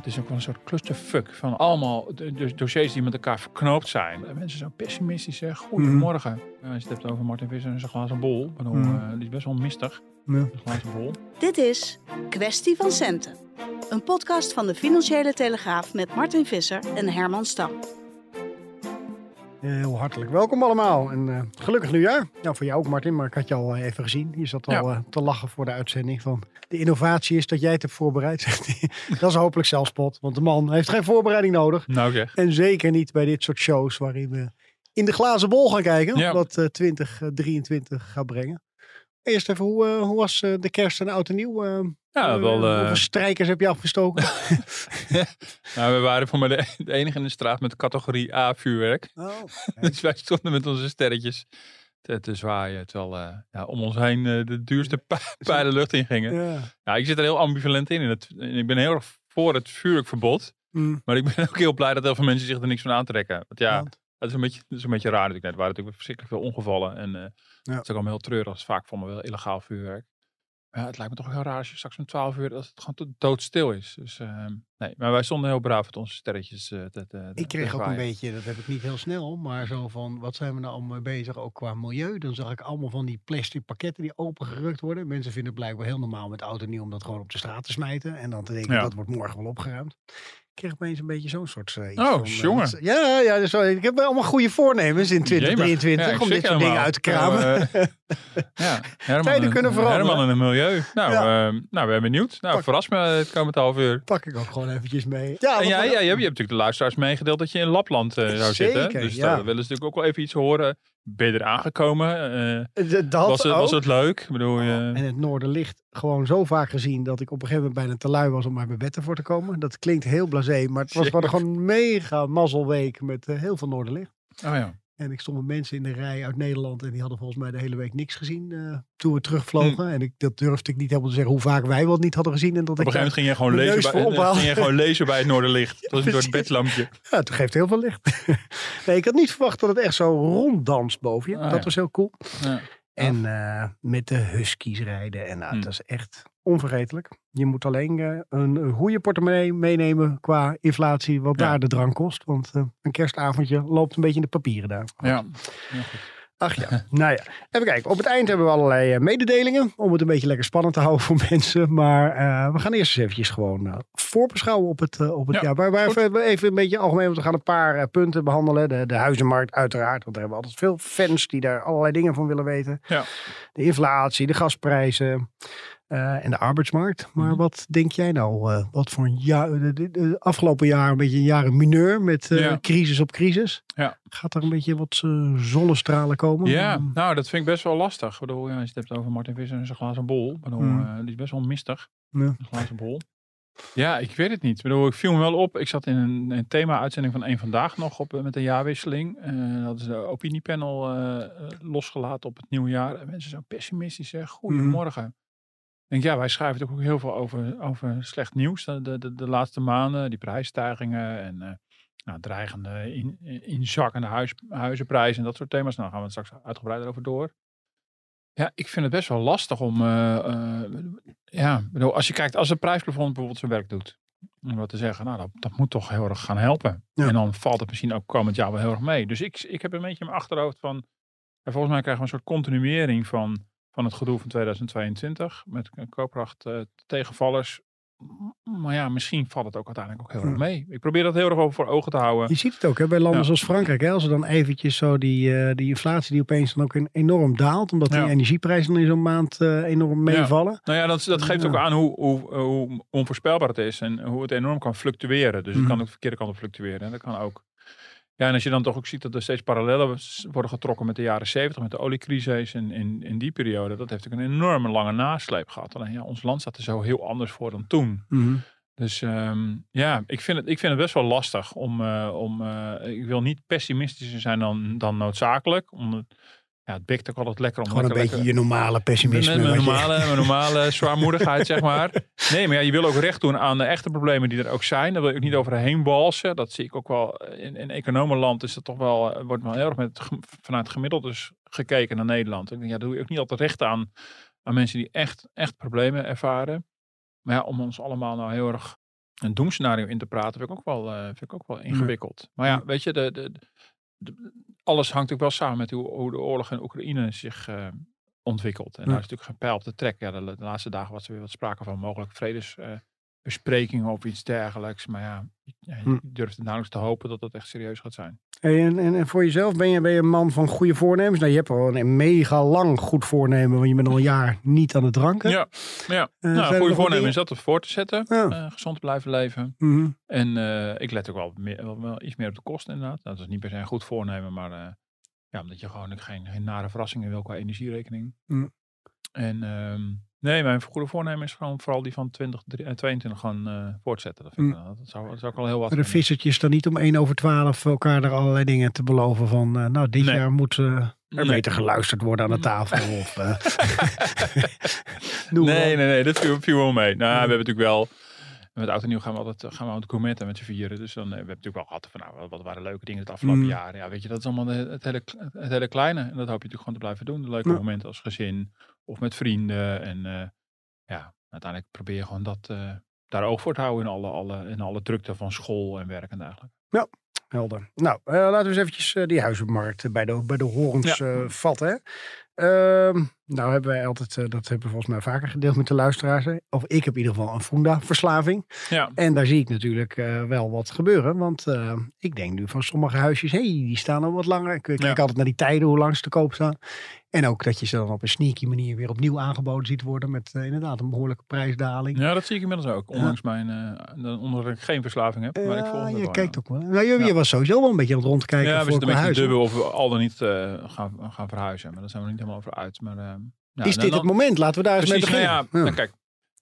Het is ook wel een soort clusterfuck van allemaal dossiers die met elkaar verknoopt zijn. Mensen zijn pessimistisch, zeg. Goedemorgen. Ja, als je het hebt over Martin Visser en zijn glazen bol. Ik bedoel, Mhm. eh, die is best wel mistig, Ja. een glazen bol. Dit is Kwestie van Centen. Een podcast van de Financiële Telegraaf met Martin Visser en Herman Stam. Heel hartelijk welkom allemaal en eh, gelukkig nieuwjaar. Nou, voor jou ook Martin, maar ik had je al eh, even gezien. Je zat al Ja. eh, te lachen voor de uitzending van de innovatie is dat jij het hebt voorbereid. dat is hopelijk zelfspot, want de man heeft geen voorbereiding nodig. Nou. En zeker niet bij dit soort shows waarin we in de glazen bol gaan kijken. Ja. Wat eh 2023 gaat brengen. Eerst even, hoe, eh, hoe was eh, de kerst en oud en nieuw? eh? Ja, wel... Hoeveel strijkers heb je afgestoken? nou, we waren voor mij de, de enige in de straat met categorie A vuurwerk. oh, Dus wij stonden met onze sterretjes te, te zwaaien. Terwijl eh, ja, om ons heen de duurste pi- pijlen lucht in gingen. ja. Ja, ik zit er heel ambivalent in. het, ik ben heel erg voor het vuurwerkverbod. Mm. Maar ik ben ook heel blij dat heel veel mensen zich er niks van aantrekken. Want ja, dat is een beetje, dat is een beetje raar natuurlijk. net. Er waren natuurlijk verschrikkelijk veel ongevallen. En Ja. het is ook allemaal heel treurig. Is vaak voor me wel illegaal vuurwerk. Maar ja, het lijkt me toch heel raar als je straks om 12 uur dat het gewoon doodstil is. Dus eh, nee, maar wij stonden heel braaf met onze sterretjes. eh, te, te, Ik kreeg ook een beetje, dat heb ik niet heel snel, maar zo van, wat zijn we nou allemaal mee bezig, ook qua milieu. Dan zag ik allemaal van die plastic pakketten die opengerukt worden. Mensen vinden het blijkbaar heel normaal met en nieuw om dat gewoon op de straat te smijten. En dan te denken, Ja. dat wordt morgen wel opgeruimd. Ik kreeg opeens een beetje zo'n soort eh, iets Oh, eh, jongen. ja, ja dus, wel- ik heb wel allemaal goede voornemens in 2023 Jemig. Ja, ik om dit soort dingen uit te kramen. Nou, eh, ja, Herman, kunnen veranderen. Herman en het milieu. Nou, Ja. eh, nou, we zijn benieuwd. Nou, Pak- verras me het komende half uur. Pak ik ook gewoon eventjes mee. Ja, En ja, je, hebt, je hebt natuurlijk de luisteraars meegedeeld dat je in Lapland eh, zou Zeker, zitten. Dus daar willen ze natuurlijk ook wel even iets horen. Ben je er aangekomen? Eh, dat was, het, was het leuk? Ik bedoel, je, En het Noorderlicht gewoon zo vaak gezien dat ik op een gegeven moment bijna te lui was om uit mijn bed ervoor te komen. Dat klinkt heel blasé, maar het was gewoon een mega mazzelweek met eh, heel veel Noorderlicht. oh ja. En ik stond met mensen in de rij uit Nederland en die hadden volgens mij de hele week niks gezien eh, toen we terugvlogen. En ik, dat durfde ik niet helemaal te zeggen hoe vaak wij wel niet hadden gezien. En dat Op een ik gegeven moment ging je gewoon, lezen bij, ging je gewoon lezen bij het Noorderlicht. Dat was door het precies. bedlampje. Ja, het geeft heel veel licht. nee, ik had niet verwacht dat het echt zo ronddanst boven je. Ah, dat ja. was heel cool. Ja. En eh, met de huskies rijden. En nou, Hmm. dat is echt onvergetelijk. Je moet alleen eh, een, goede portemonnee meenemen qua inflatie. Wat Ja. daar de drank kost. Want eh, een kerstavondje loopt een beetje in de papieren daar. Ja. Ja. Ach ja, nou ja. Even kijken. Op het eind hebben we allerlei eh, mededelingen. Om het een beetje lekker spannend te houden voor mensen. Maar we gaan eerst eens eventjes gewoon voorbeschouwen op het, op het Ja, jaar. Waar, waar even, een beetje algemeen. Want we gaan een paar punten behandelen. De, de huizenmarkt uiteraard. Want daar hebben we altijd veel fans die daar allerlei dingen van willen weten. Ja. De inflatie, de gasprijzen. Eh, en de arbeidsmarkt. Maar Mhm. wat denk jij nou? eh, wat voor een jaar, de, de- de afgelopen jaar een beetje een jaar een mineur met eh, Ja. crisis op crisis. Ja. Gaat er een beetje wat zonnestralen komen? Ja, nou, dat vind ik best wel lastig. Ik bedoel, ja, als je het hebt over Martin Visser en zijn glazen bol. Bedoel, eh, die is best wel mistig. Ja. Een glazen bol. Ja, ik weet het niet. Ik bedoel, ik viel me wel op. Ik zat in een, een thema-uitzending van één Vandaag nog op, met een jaarwisseling. Eh, dat is de opiniepanel losgelaten op het nieuwe jaar. En mensen zijn pessimistisch. Zeg, goedemorgen. Ik denk, ja, wij schrijven ook heel veel over, over slecht nieuws. De, de, de, laatste maanden, die prijsstijgingen en eh, nou, dreigende in, inzakkende huis, huizenprijzen en dat soort thema's. Nou, daar gaan we het straks uitgebreider over door. Ja, ik vind het best wel lastig om. eh, eh, ja, bedoel, als je kijkt, als een prijsplafond bijvoorbeeld zijn werk doet. Om wat te zeggen, nou, dat, dat moet toch heel erg gaan helpen. Ja. En dan valt het misschien ook komend jaar wel heel erg mee. Dus ik, ik heb een beetje in mijn achterhoofd van. En volgens mij krijgen we een soort continuering van, van het gedoe van 2022. Met koopkracht eh, tegenvallers. maar ja, misschien valt het ook uiteindelijk ook heel erg mee. Ik probeer dat heel erg over voor ogen te houden. Je ziet het ook hè, bij landen Ja. zoals Frankrijk. Hè, als er dan eventjes zo die, eh, die inflatie die opeens dan ook enorm daalt. Omdat Ja. die energieprijzen in zo'n maand eh, enorm meevallen. Nou ja, dat, dat geeft ook aan hoe, hoe, hoe onvoorspelbaar het is en hoe het enorm kan fluctueren. Dus het Mhm. kan ook de verkeerde kant op fluctueren. En dat kan ook. Ja, en als je dan toch ook ziet dat er steeds parallellen worden getrokken met de jaren 70, met de oliecrisis en in, in die periode, dat heeft ook een enorme lange nasleep gehad. Alleen ja, ons land staat er zo heel anders voor dan toen. Mhm. Dus ehm, ja, ik vind, het, ik vind het best wel lastig om, eh, om eh, ik wil niet pessimistischer zijn dan, dan noodzakelijk. Om, ja, het bikt ook altijd lekker om Gewoon een beetje lekker- je normale pessimisme. mijn je- normale, mijn normale zwaarmoedigheid, zeg maar. Nee, maar ja, je wil ook recht doen aan de echte problemen die er ook zijn. Daar wil ik ook niet overheen walsen. Dat zie ik ook wel. In, in economenland is dat toch wel, eh, wordt wel heel erg met, vanuit gemiddeld dus gekeken naar Nederland. Ik denk, ja, daar doe je ook niet altijd recht aan, aan mensen die echt, echt problemen ervaren. Maar ja, om ons allemaal nou heel erg een doemscenario in te praten, vind ik ook wel, eh, vind ik ook wel ingewikkeld. Maar ja, weet je, de, de, de- alles hangt ook wel samen met hoe, hoe de oorlog in Oekraïne zich eh, ontwikkelt. En Ja. daar is natuurlijk geen pijl op te trekken. Ja, de, de laatste dagen was er weer wat sprake van mogelijk vredesbesprekingen of iets dergelijks. Maar ja, ja je Hm. durft nauwelijks te hopen dat dat echt serieus gaat zijn. Hey, en, en, en voor jezelf ben je, ben je een man van goede voornemens? Nou, je hebt al een mega lang goed voornemen, want je bent al een jaar niet aan het dranken. Ja, ja. Eh, nou, goede voornemen is dat voor te zetten. Ja. Eh, gezond blijven leven. Mhm. En eh, ik let ook wel, meer, wel, wel iets meer op de kosten inderdaad. Nou, dat is niet per se een goed voornemen, maar ja, omdat je gewoon geen, geen nare verrassingen wil qua energierekening. Mm. En ehm, nee, mijn goede voornemen is gewoon vooral die van 2022 gewoon eh, voortzetten. Dat, vind ik, Mm. dat, zou, dat zou ik al heel wat De vissertjes dan niet om 1 over 12 elkaar er allerlei dingen te beloven van, eh, nou, dit Nee. jaar moet eh, er Nee. beter geluisterd worden aan de tafel. Of, eh, noem maar nee, nee, nee, dat viel, viel wel mee. Nou, we hebben natuurlijk wel. Met oud en nieuw gaan we altijd gaan we altijd gourmetten met z'n vieren. Dus dan eh, we hebben natuurlijk wel gehad van nou, wat- waren leuke dingen het afgelopen Mm. jaar. Ja, weet je, dat is allemaal de- het hele, het hele kleine. En dat hoop je natuurlijk gewoon te blijven doen. De leuke Ja. momenten als gezin of met vrienden. En eh, ja, uiteindelijk probeer je gewoon dat eh, daar oog voor te houden in alle, alle, in alle drukte van school en werk en eigenlijk. Helder. Nou, eh, laten we eens eventjes eh, die huizenmarkt eh, bij de, bij de horens Ja. eh, vatten. Ehm, nou hebben wij altijd, eh, dat hebben we volgens mij vaker gedeeld met de luisteraars. hè. Of ik heb in ieder geval een Funda-verslaving. Ja, En daar zie ik natuurlijk eh, wel wat gebeuren. Want eh, ik denk nu van sommige huisjes, hey, die staan al wat langer. Ik kijk Ja. altijd naar die tijden, hoe lang ze te koop staan. En ook dat je ze dan op een sneaky manier weer opnieuw aangeboden ziet worden. Met eh, inderdaad een behoorlijke prijsdaling. ja, dat zie ik inmiddels ook. Ondanks mijn, eh dan- omdat ik geen verslaving heb. Maar ik volg Ja, je wel, kijkt ja. ook wel. Nou, je, je Ja. was sowieso wel een beetje aan het rondkijken Ja, we voor zitten een te huizen. dubbel of we al dan niet eh, gaan, gaan verhuizen. Maar daar zijn we niet helemaal over uit. Maar, eh, ja, Is dit dan- het moment? Laten we daar eens mee nou beginnen. ja, nou kijk.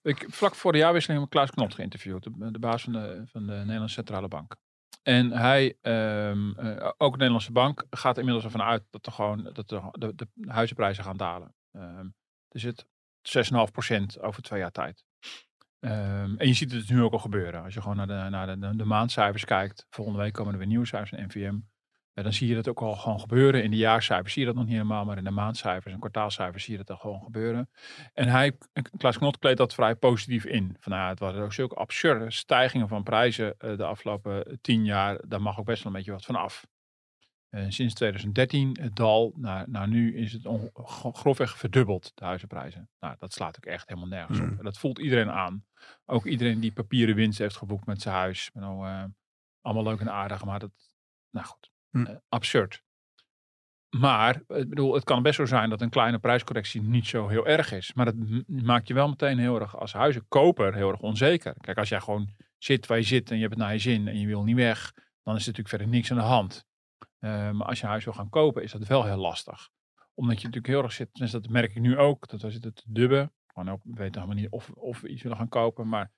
Ik, vlak voor de jaarwisseling heb ik Klaas Knot geïnterviewd. De, de baas van de, van de Nederlandse Centrale Bank. En hij, ehm, eh, ook de Nederlandse Bank, gaat inmiddels ervan uit dat, er gewoon, dat de, de, de huizenprijzen gaan dalen. Ehm er zit 6,5% over twee jaar tijd. Ehm, en je ziet het nu ook al gebeuren. Als je gewoon naar de, naar de maandcijfers kijkt. Volgende week komen er weer nieuwe cijfers van NVM. Dan zie je dat ook al gewoon gebeuren. In de jaarcijfers zie je dat nog niet helemaal. Maar in de maandcijfers en kwartaalcijfers zie je dat al gewoon gebeuren. En hij, Klaas Knot, kleedt dat vrij positief in. Van, nou, het waren ook zulke absurde stijgingen van prijzen eh, de afgelopen tien jaar. Daar mag ook best wel een beetje wat van af. Eh, sinds 2013 het dal naar, naar nu is het grofweg verdubbeld, de huizenprijzen. Nou, dat slaat ook echt helemaal nergens op. Mm. En dat voelt iedereen aan. Ook iedereen die papieren winst heeft geboekt met zijn huis. Nou, eh, allemaal leuk en aardig, maar dat, nou goed, Mm. eh, absurd. Maar, ik bedoel, het kan best zo zijn dat een kleine prijscorrectie niet zo heel erg is. Maar dat maakt je wel meteen heel erg als huizenkoper heel erg onzeker. Kijk, als jij gewoon zit waar je zit en je hebt het naar je zin en je wil niet weg, dan is er natuurlijk verder niks aan de hand. Eh, maar als je huis wil gaan kopen, is dat wel heel lastig. Omdat je natuurlijk heel erg zit, dus dat merk ik nu ook, dat we zitten te dubben. Gewoon ook, we weten helemaal niet of, of we iets willen gaan kopen. Maar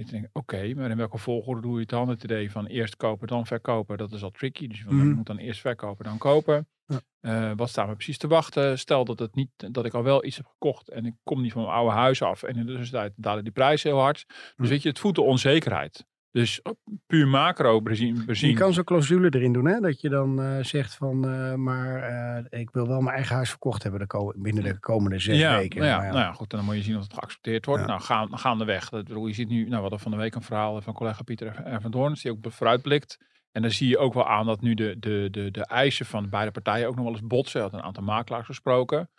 ik denk, oké, maar in welke volgorde doe je het dan? Het idee van eerst kopen, dan verkopen, dat is al tricky. Dus je wil- Mhm. moet dan eerst verkopen, dan kopen. Ja. Eh, wat staan we precies te wachten? Stel dat, het niet, dat ik al wel iets heb gekocht en ik kom niet van mijn oude huis af. En in de tussentijd dalen die prijzen heel hard. Dus Mhm. weet je, het voedt de onzekerheid. Dus puur macro bezien. Je kan zo'n clausule erin doen, hè? Dat je dan eh, zegt van, eh, maar eh, ik wil wel mijn eigen huis verkocht hebben de binnen de komende zes ja, weken. Nou ja, Maar ja. nou ja, goed, dan moet je zien of het geaccepteerd wordt. Nou, gaan, gaandeweg. Dat bedoel, je ziet nu, nou, we hadden van de week een verhaal van collega Pieter R. van Doorn, die ook vooruitblikt. En dan zie je ook wel aan dat nu de, de, de, de eisen van beide partijen ook nog wel eens botsen. Hij had een aantal makelaars gesproken.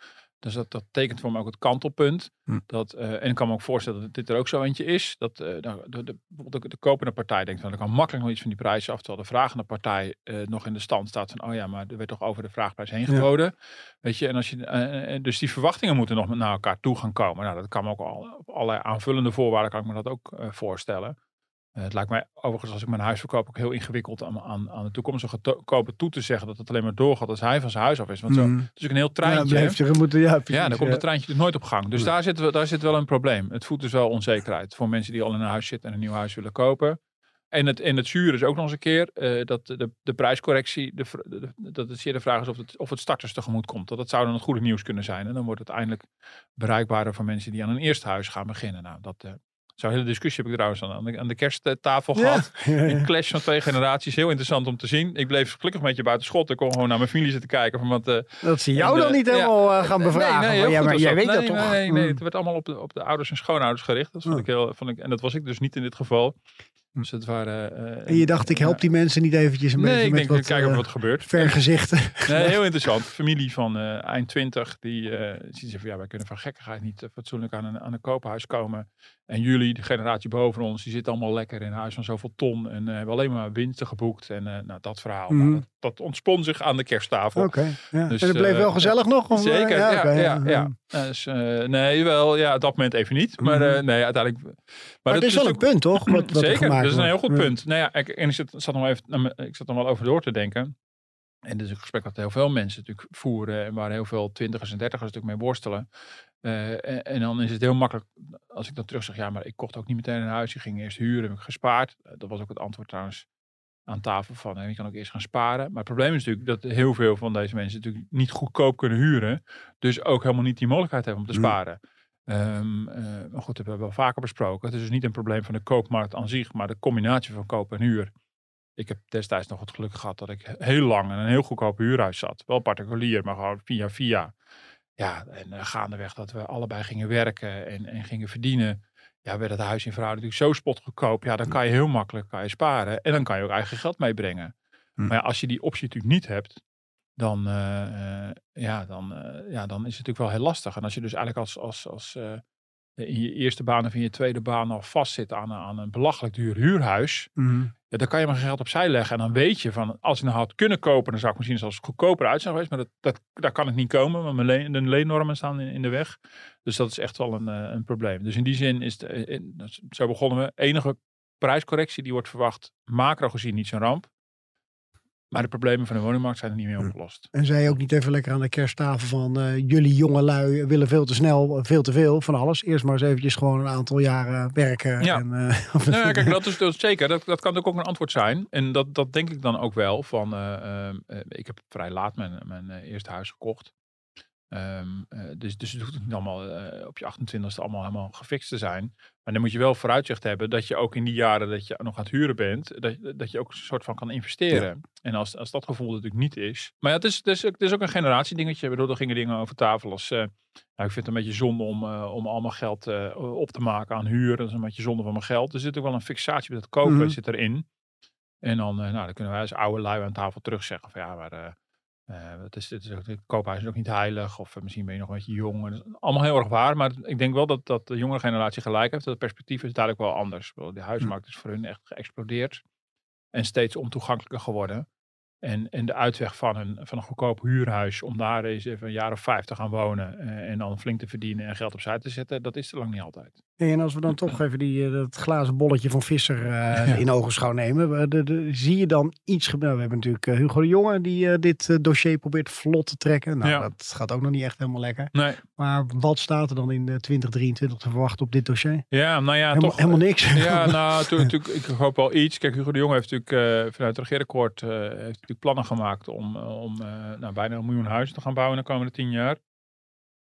Dus dat, dat tekent voor me ook het kantelpunt. Hm. Dat, eh, en ik kan me ook voorstellen dat dit er ook zo eentje is. Dat eh, de, de, de, bijvoorbeeld de, de kopende partij denkt, van, ik kan makkelijk nog iets van die prijs af. Terwijl de vragende partij eh, nog in de stand staat van, oh ja, maar er werd toch over de vraagprijs heen Ja. geboden. Weet je, en als je, dus die verwachtingen moeten nog met naar elkaar toe gaan komen. Nou, dat kan me ook al op allerlei aanvullende voorwaarden kan ik me dat ook voorstellen. Eh, het lijkt mij overigens als ik mijn huis verkoop ook heel ingewikkeld aan, aan, aan de toekomstige to- koper toe te zeggen dat het alleen maar doorgaat als hij van zijn huis af is. Want zo, Mhm. het is ook een heel Ja, treintje. blijft er moeten, ja, precies, Ja, dan komt ja. het treintje dus nooit op gang. Dus Ja. daar, zit, daar zit wel een probleem. Het voedt dus wel onzekerheid voor mensen die al in een huis zitten en een nieuw huis willen kopen. En het, en het zuur is ook nog eens een keer eh, dat de, de prijscorrectie, de- dat het zeer de vraag is of het, of het starters tegemoet komt. Dat, dat zou dan het goede nieuws kunnen zijn. En dan wordt het eindelijk bereikbaarder voor mensen die aan een eerste huis gaan beginnen. Nou, dat, eh zo'n hele discussie heb ik trouwens aan de, aan de kersttafel gehad. Ja, ja, ja. Een clash van twee generaties, heel interessant om te zien. Ik bleef gelukkig een beetje buiten schot. Ik kon gewoon naar mijn familie zitten kijken. Van wat, eh, Dat ze jou dan niet helemaal eh, gaan bevragen. Nee, ja, maar jij weet nee, dat toch? Nee, nee, Mm. het werd allemaal op de, op de ouders en schoonouders gericht. Dat vond ik heel, vond ik, en dat was ik dus niet in dit geval. Dus het waren... eh, En je dacht, ik help die mensen niet eventjes een Nee, beetje ik met denk, wat kijken wat er gebeurt. vergezichten. Nee, heel interessant. Familie van eind 20, die ziet ze van ja, wij kunnen van gekkigheid niet fatsoenlijk aan een, aan een koophuis komen. En jullie, de generatie boven ons, die zitten allemaal lekker in huis van zoveel ton en eh, hebben alleen maar winsten geboekt. En eh, nou, dat verhaal, nou, dat, dat ontspon zich aan de kersttafel. Oké, ja. Dus, en het bleef eh, wel gezellig nog? Of, Zeker, ja, ja, ja. Dus, nee, wel, ja, op dat moment even niet. Maar Mhm. nee, uiteindelijk. Maar, Maar het is wel een punt, toch? Wat, wat er Zeker, dat is een heel goed punt. Nou ja, ik, en ik zat, zat nog even, nou, ik zat er wel over door te denken. En dit is een gesprek wat heel veel mensen natuurlijk voeren. En waar heel veel twintigers en dertigers natuurlijk mee worstelen. Eh, en, en dan is het heel makkelijk, als ik dan terug zeg, ja, maar ik kocht ook niet meteen een huis. Je ging eerst huren, heb ik gespaard. Eh, dat was ook het antwoord trouwens aan tafel van, hè, je kan ook eerst gaan sparen. Maar het probleem is natuurlijk dat heel veel van deze mensen natuurlijk niet goedkoop kunnen huren. Dus ook helemaal niet die mogelijkheid hebben om te Mm. sparen. Ehm, eh, maar goed, dat hebben we wel vaker besproken. Het is dus niet een probleem van de koopmarkt aan zich, maar de combinatie van koop en huur. Ik heb destijds nog het geluk gehad dat ik heel lang in een heel goedkoop huurhuis zat. Wel particulier, maar gewoon via via. Ja, en eh, gaandeweg dat we allebei gingen werken en, en gingen verdienen. Ja, werd het huis in verhouding natuurlijk zo spotgoedkoop. Ja, dan kan je heel makkelijk kan je sparen. En dan kan je ook eigen geld meebrengen. Hm. Maar ja, als je die optie natuurlijk niet hebt, dan, eh, eh, ja, dan, ja, dan is het natuurlijk wel heel lastig. En als je dus eigenlijk als, als, als in je eerste baan of in je tweede baan al vastzit aan, een- aan een belachelijk duur huurhuis. Mhm. Ja, dan kan je maar geld opzij leggen. En dan weet je van, als ik nou had kunnen kopen, dan zou ik misschien zelfs goedkoper uit zijn geweest. Maar dat, dat, daar kan ik niet komen, want mijn leen, de leennormen staan in, in de weg. Dus dat is echt wel een, eh, een probleem. Dus in die zin is het, eh, in- zo begonnen we, enige prijscorrectie die wordt verwacht, macro gezien niet zo'n ramp. Maar de problemen van de woningmarkt zijn er niet meer Hm. opgelost. En zei je ook niet even lekker aan de kersttafel van eh, jullie jonge lui willen veel te snel, eh, veel te veel van alles. Eerst maar eens eventjes gewoon een aantal jaren werken. Ja. En, eh, Nou ja, kijk, dat is, dat is zeker. Dat, dat kan ook een antwoord zijn. En dat, dat denk ik dan ook wel. Van, eh, ehm, eh, ik heb vrij laat mijn, mijn eh, eerste huis gekocht. Eh, dus, dus het hoeft niet allemaal eh, op je 28e allemaal helemaal gefixt te zijn. Maar dan moet je wel vooruitzicht hebben dat je ook in die jaren dat je nog aan het huren bent, dat, dat je ook een soort van kan investeren. En als, als dat gevoel natuurlijk niet is. Maar ja, het is, het is, ook- het is ook een generatiedingetje. Bedoel, er gingen dingen over tafel als. eh, nou, ik vind het een beetje zonde om, om allemaal geld op te maken aan huur. Dat is een beetje zonde van mijn geld. Er zit ook wel een fixatie met het kopen Mhm. zit erin. En dan, nou, dan kunnen wij als oude lui aan tafel terug zeggen van ja, maar eh, het is, het is ook, het koophuis is ook niet heilig. Of eh, misschien ben je nog een beetje jong. Allemaal heel erg waar. Maar ik denk wel dat, dat de jongere generatie gelijk heeft. Dat het perspectief is dadelijk wel anders. De huismarkt is voor hun echt geëxplodeerd. En steeds ontoegankelijker geworden. En, en de uitweg van een, van een goedkoop huurhuis, om daar eens even een jaar of vijf te gaan wonen eh, en dan flink te verdienen en geld opzij te zetten, dat is er lang niet altijd. Hey, en als we dan toch even die, eh, dat glazen bolletje van Visser eh, in ogenschouw nemen. de, de, zie je dan iets gebeuren? We hebben natuurlijk Hugo de Jonge die dit dossier probeert vlot te trekken. Nou, Ja. dat gaat ook nog niet echt helemaal lekker. Nee. Maar wat staat er dan in eh, 2023 te verwachten op dit dossier? Ja, nou ja, helemaal, toch. helemaal niks. Ja, nou, tu- natuurlijk, ik hoop wel iets. Kijk, Hugo de Jong heeft natuurlijk vanuit het regeerakkoord heeft natuurlijk plannen gemaakt om, eh, om eh, nou, bijna een miljoen huizen te gaan bouwen in de komende tien jaar.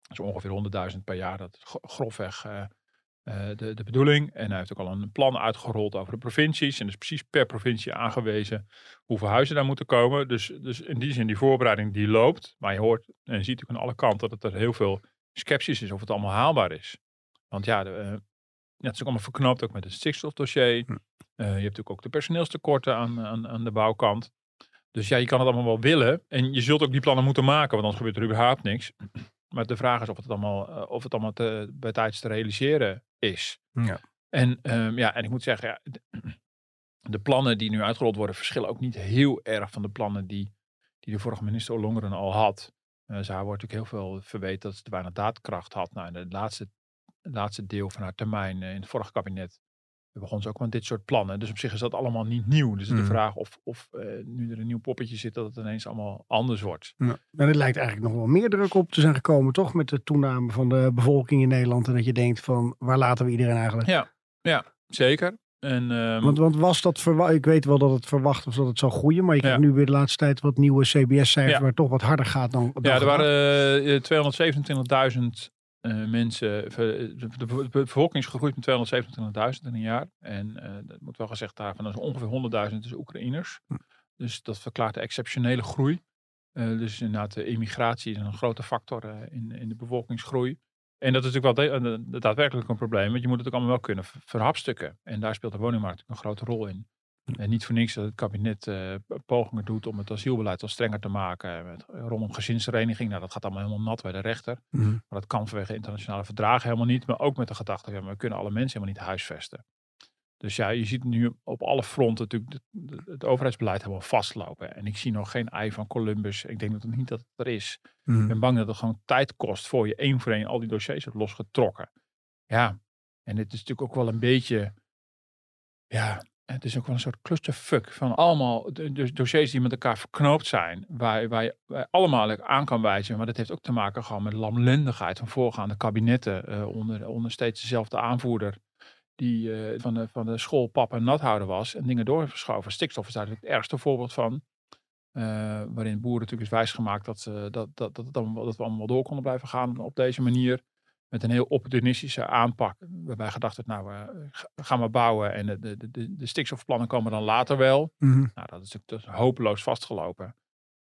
Dat is ongeveer 100.000 per jaar. Dat is gro- grofweg eh, de, de bedoeling. En hij heeft ook al een plan uitgerold over de provincies. En dus precies per provincie aangewezen hoeveel huizen daar moeten komen. Dus, dus in die zin, die voorbereiding die loopt. Maar je hoort en je ziet natuurlijk aan alle kanten dat er heel veel sceptisch is of het allemaal haalbaar is. Want ja, de, eh, ja, het is ook allemaal verknoopt ook met het stikstofdossier. Hm. Je hebt natuurlijk ook de personeelstekorten aan, aan, aan de bouwkant. Dus ja, je kan het allemaal wel willen. En je zult ook die plannen moeten maken, want anders gebeurt er überhaupt niks. Maar de vraag is of het allemaal, eh, of het allemaal te, bij tijds te realiseren is. Ja. En, ehm, ja, en ik moet zeggen, ja, de, plannen die nu uitgerold worden verschillen ook niet heel erg van de plannen die, die de vorige minister Ollongren al had. Uh, ze wordt natuurlijk heel veel verweten dat ze te weinig daadkracht had. Nou, in het laatste, het laatste deel van haar termijn eh, in het vorige kabinet begon ze ook met dit soort plannen. Dus op zich is dat allemaal niet nieuw. Dus de vraag of, of eh, nu er een nieuw poppetje zit, dat het ineens allemaal anders wordt. Ja. En er lijkt eigenlijk nog wel meer druk op te zijn gekomen, toch? Met de toename van de bevolking in Nederland. En dat je denkt van, waar laten we iedereen eigenlijk? Ja, ja zeker. En, ehm, Want, want was dat verwacht? Ik weet wel dat het verwacht was dat het zou groeien. Maar je krijgt Ja. nu weer de laatste tijd wat nieuwe CBS-cijfers. Ja. Waar het toch wat harder gaat dan. dan ja, er waren eh, 227.000 eh, mensen. ver- De, de, bevolking is gegroeid met 227.000 in een jaar. En eh, dat moet wel gezegd daarvan, dat is ongeveer 100.000 is Oekraïners. Hm. Dus dat verklaart de exceptionele groei. Eh, dus inderdaad, de immigratie is een grote factor eh, in, in de bevolkingsgroei. En dat is natuurlijk wel daadwerkelijk een probleem, want je moet het ook allemaal wel kunnen ver- verhapstukken. En daar speelt de woningmarkt een grote rol in. En niet voor niks dat het kabinet eh, pogingen doet om het asielbeleid wat strenger te maken. Met, rondom gezinshereniging. Nou, dat gaat allemaal helemaal nat bij de rechter. Mhm. Maar dat kan vanwege internationale verdragen helemaal niet. Maar ook met de gedachte, ja, maar we kunnen alle mensen helemaal niet huisvesten. Dus ja, je ziet nu op alle fronten natuurlijk het, het- het overheidsbeleid helemaal vastlopen. En ik zie nog geen ei van Columbus. Ik denk dat het niet dat het er is. Mhm. Ik ben bang dat het gewoon tijd kost voor je één voor één al die dossiers hebt losgetrokken. Ja, en het is natuurlijk ook wel een beetje, ja, het is ook wel een soort clusterfuck van allemaal de dossiers die met elkaar verknoopt zijn, waar, waar je allemaal aan kan wijzen. Maar dat heeft ook te maken gewoon met lamlendigheid van voorgaande kabinetten eh, onder, onder steeds dezelfde aanvoerder. Die eh, van, de, van de school pap en nathouder was en dingen doorverschoven. Stikstof is natuurlijk het ergste voorbeeld van. Eh, waarin boeren natuurlijk is wijsgemaakt dat, ze, dat, dat, dat, dat we allemaal door konden blijven gaan op deze manier. Met een heel opportunistische aanpak. Waarbij gedacht werd, nou, eh, ga- gaan we bouwen en de, de, de, de stikstofplannen komen dan later wel. Mhm. Nou, dat is natuurlijk is hopeloos vastgelopen.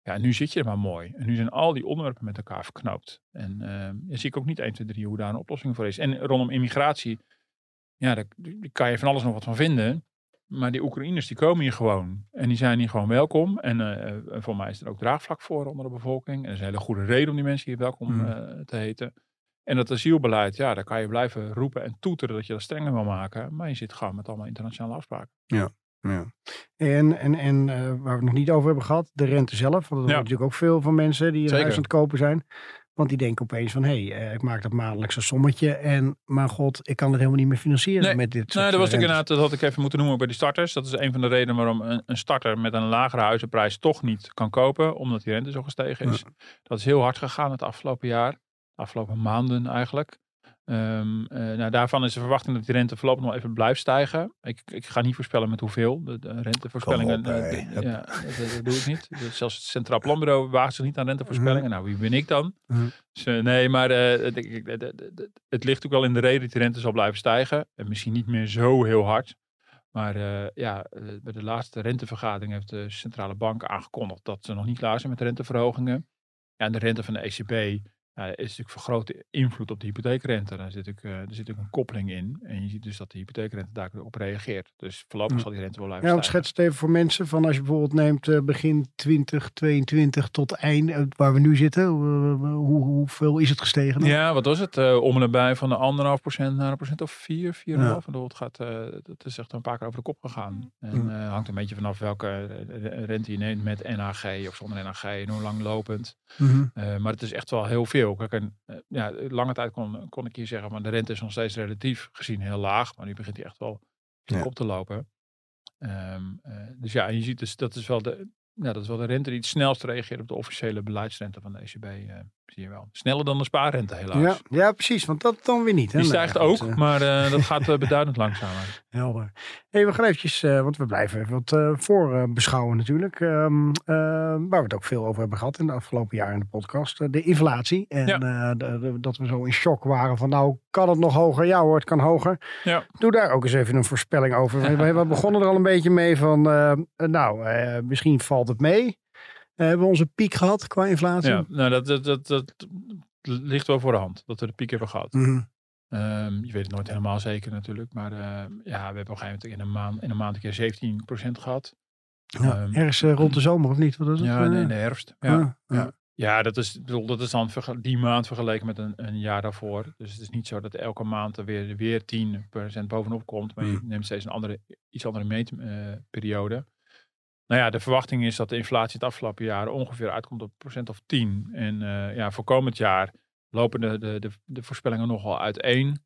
Ja, en nu zit je er maar mooi. En nu zijn al die onderwerpen met elkaar verknoopt. En dan zie ik ook niet 1, 2, 3 hoe daar een oplossing voor is. En rondom immigratie, ja, daar, daar kan je van alles nog wat van vinden. Maar die Oekraïners, die komen hier gewoon. En die zijn hier gewoon welkom. En eh, eh, voor mij is er ook draagvlak voor onder de bevolking. En er is een hele goede reden om die mensen hier welkom Mm. eh, te heten. En dat asielbeleid, ja, daar kan je blijven roepen en toeteren dat je dat strenger wil maken. Maar je zit gewoon met allemaal internationale afspraken. Ja. En, en, en eh, waar we het nog niet over hebben gehad, de rente zelf. Want er Ja. wordt natuurlijk ook veel van mensen die een huis aan het kopen zijn. Want die denken opeens van, hé, hey, eh, ik maak dat maandelijks een sommetje. En, maar god, ik kan het helemaal niet meer financieren Nee. met dit soort Nou, dat was eh, ik rentes. inderdaad, dat had ik even moeten noemen bij die starters. Dat is een van de redenen waarom een, een starter met een lagere huizenprijs toch niet kan kopen, omdat die rente zo gestegen is. Dat is heel hard gegaan het afgelopen jaar, afgelopen maanden eigenlijk. Eh, nou, daarvan is de verwachting dat die rente voorlopig nog even blijft stijgen. Ik, ik ga niet voorspellen met hoeveel. De, de rentevoorspellingen, op, eh, ja, dat, dat doe ik niet. Dus zelfs het Centraal Planbureau waagt zich niet aan rentevoorspellingen. Nou, wie ben ik dan? Mhm. Dus, eh, nee, maar het, ligt ook wel in de reden dat de rente zal blijven stijgen. En misschien niet meer zo heel hard. Maar ja, bij de laatste rentevergadering heeft de centrale bank aangekondigd dat ze nog niet klaar zijn met renteverhogingen. Ja, en de rente van de ECB ja, is natuurlijk van grote invloed op de hypotheekrente. Daar zit ook, eh, er zit ook een koppeling in. En je ziet dus dat de hypotheekrente daarop reageert. Dus voorlopig Ja. zal die rente wel blijven Ja, want schets het even voor mensen van als je bijvoorbeeld neemt eh, begin 2022 tot eind, eh, waar we nu zitten. eh, hoe, hoeveel is het gestegen? dan? Ja, wat was het? Eh om en nabij van de anderhalf procent naar een procent of vier, vier en een half. Gaat, eh, dat is echt een paar keer over de kop gegaan. En Ja. eh, hangt een beetje vanaf welke eh, rente je neemt met NHG of zonder NHG en hoe lang lopend. Mhm. Eh, maar het is echt wel heel veel. Kijk, en, eh, ja, lange tijd kon, kon ik hier zeggen, maar de rente is nog steeds relatief gezien heel laag. Maar nu begint hij echt wel Ja. op te lopen. Ehm, eh, dus ja, en je ziet dus, dat is wel de, ja, dat is wel de rente die het snelst reageert op de officiële beleidsrente van de ECB. eh, zie je wel. Sneller dan de spaarrente helaas. Ja, ja, precies. Want dat dan weer niet. Hè? Die stijgt ook, eh, maar eh, dat gaat eh, beduidend langzamer. Helder. Hey, we gaan eventjes, want we blijven even wat eh, voor eh, beschouwen natuurlijk. Ehm, eh, waar we het ook veel over hebben gehad in de afgelopen jaar in de podcast. de inflatie. En Ja. de- de- dat we zo in shock waren van nou, kan het nog hoger? Ja hoor, het kan hoger. Ja. Doe daar ook eens even een voorspelling over. we, we begonnen er al een beetje mee van, nou, misschien valt het mee. Eh, hebben we onze piek gehad qua inflatie? Ja, nou, dat, dat, dat, dat ligt wel voor de hand, dat we de piek hebben gehad. Mhm. Ehm, je weet het nooit helemaal zeker natuurlijk, maar eh, ja, we hebben op een gegeven moment in een maand, in een, maand een keer 17% gehad. Ja, Ehm, ergens eh, rond de zomer of niet? Wat is het? Ja, in, in de herfst. Ja. ah, ja. Ja, dat is, bedoel, dat is dan die maand vergeleken met een, een jaar daarvoor. Dus het is niet zo dat elke maand er weer, weer 10% bovenop komt. Maar je Mm. neemt steeds een andere, iets andere meetperiode. Nou ja, de verwachting is dat de inflatie het afgelopen jaar ongeveer uitkomt op procent of 10. En eh, ja, voor komend jaar lopen de, de, de, de voorspellingen nogal uiteen.